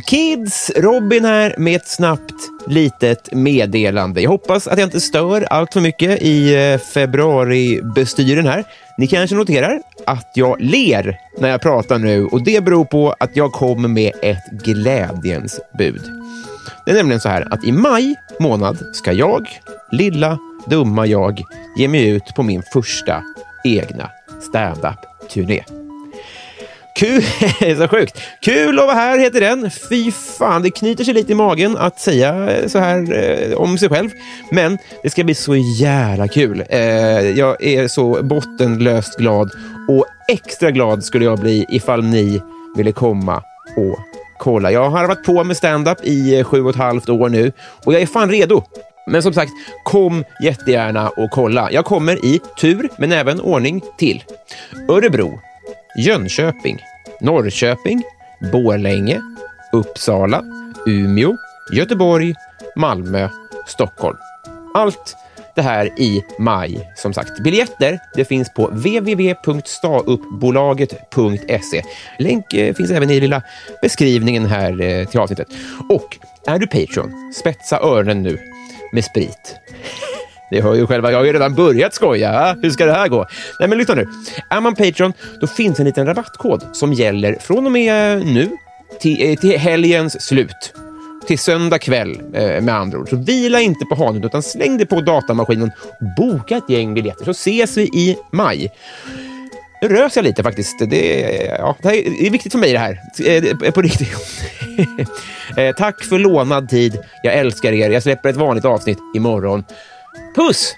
Kids! Robin här med ett snabbt litet meddelande. Jag hoppas att jag inte stör allt för mycket i eh, februaribestyren här. Ni kanske noterar att jag ler när jag pratar nu och det beror på att jag kommer med ett glädjens bud. Det är nämligen så här att i maj månad ska jag, lilla dumma jag, ge mig ut på min första egna stand-up-turné. Kul, så sjukt. Kul att vara här heter den. Fy fan, det knyter sig lite i magen att säga eh, så här eh, om sig själv. Men det ska bli så jävla kul. Eh, jag är så bottenlöst glad och extra glad skulle jag bli ifall ni ville komma och kolla. Jag har varit på med stand-up i eh, sju och ett halvt år nu och jag är fan redo. Men som sagt, kom jättegärna och kolla. Jag kommer i tur, men även ordning till Örebro, Jönköping, Norrköping, Borlänge, Uppsala, Umeå, Göteborg, Malmö, Stockholm. Allt det här i maj, som sagt. Biljetter det finns på www.stauppbolaget.se. Länk eh, finns även i lilla beskrivningen här eh, till avsnittet. Och är du Patreon, spetsa öronen nu med sprit. Ni hör ju själva, jag har ju redan börjat skoja. Hur ska det här gå? Nej, men lyssna nu. Är man Patreon, då finns en liten rabattkod som gäller från och med eh, nu till, eh, till helgens slut. Till söndag kväll, eh, med andra ord. Så vila inte på hanen, utan släng dig på datamaskinen och boka ett gäng biljetter, så ses vi i maj. Nu rös jag lite faktiskt. Det, ja, det, här är viktigt för mig det här. Eh, på riktigt. Tack för lånad tid. Jag älskar er. Jag släpper ett vanligt avsnitt imorgon. Puss!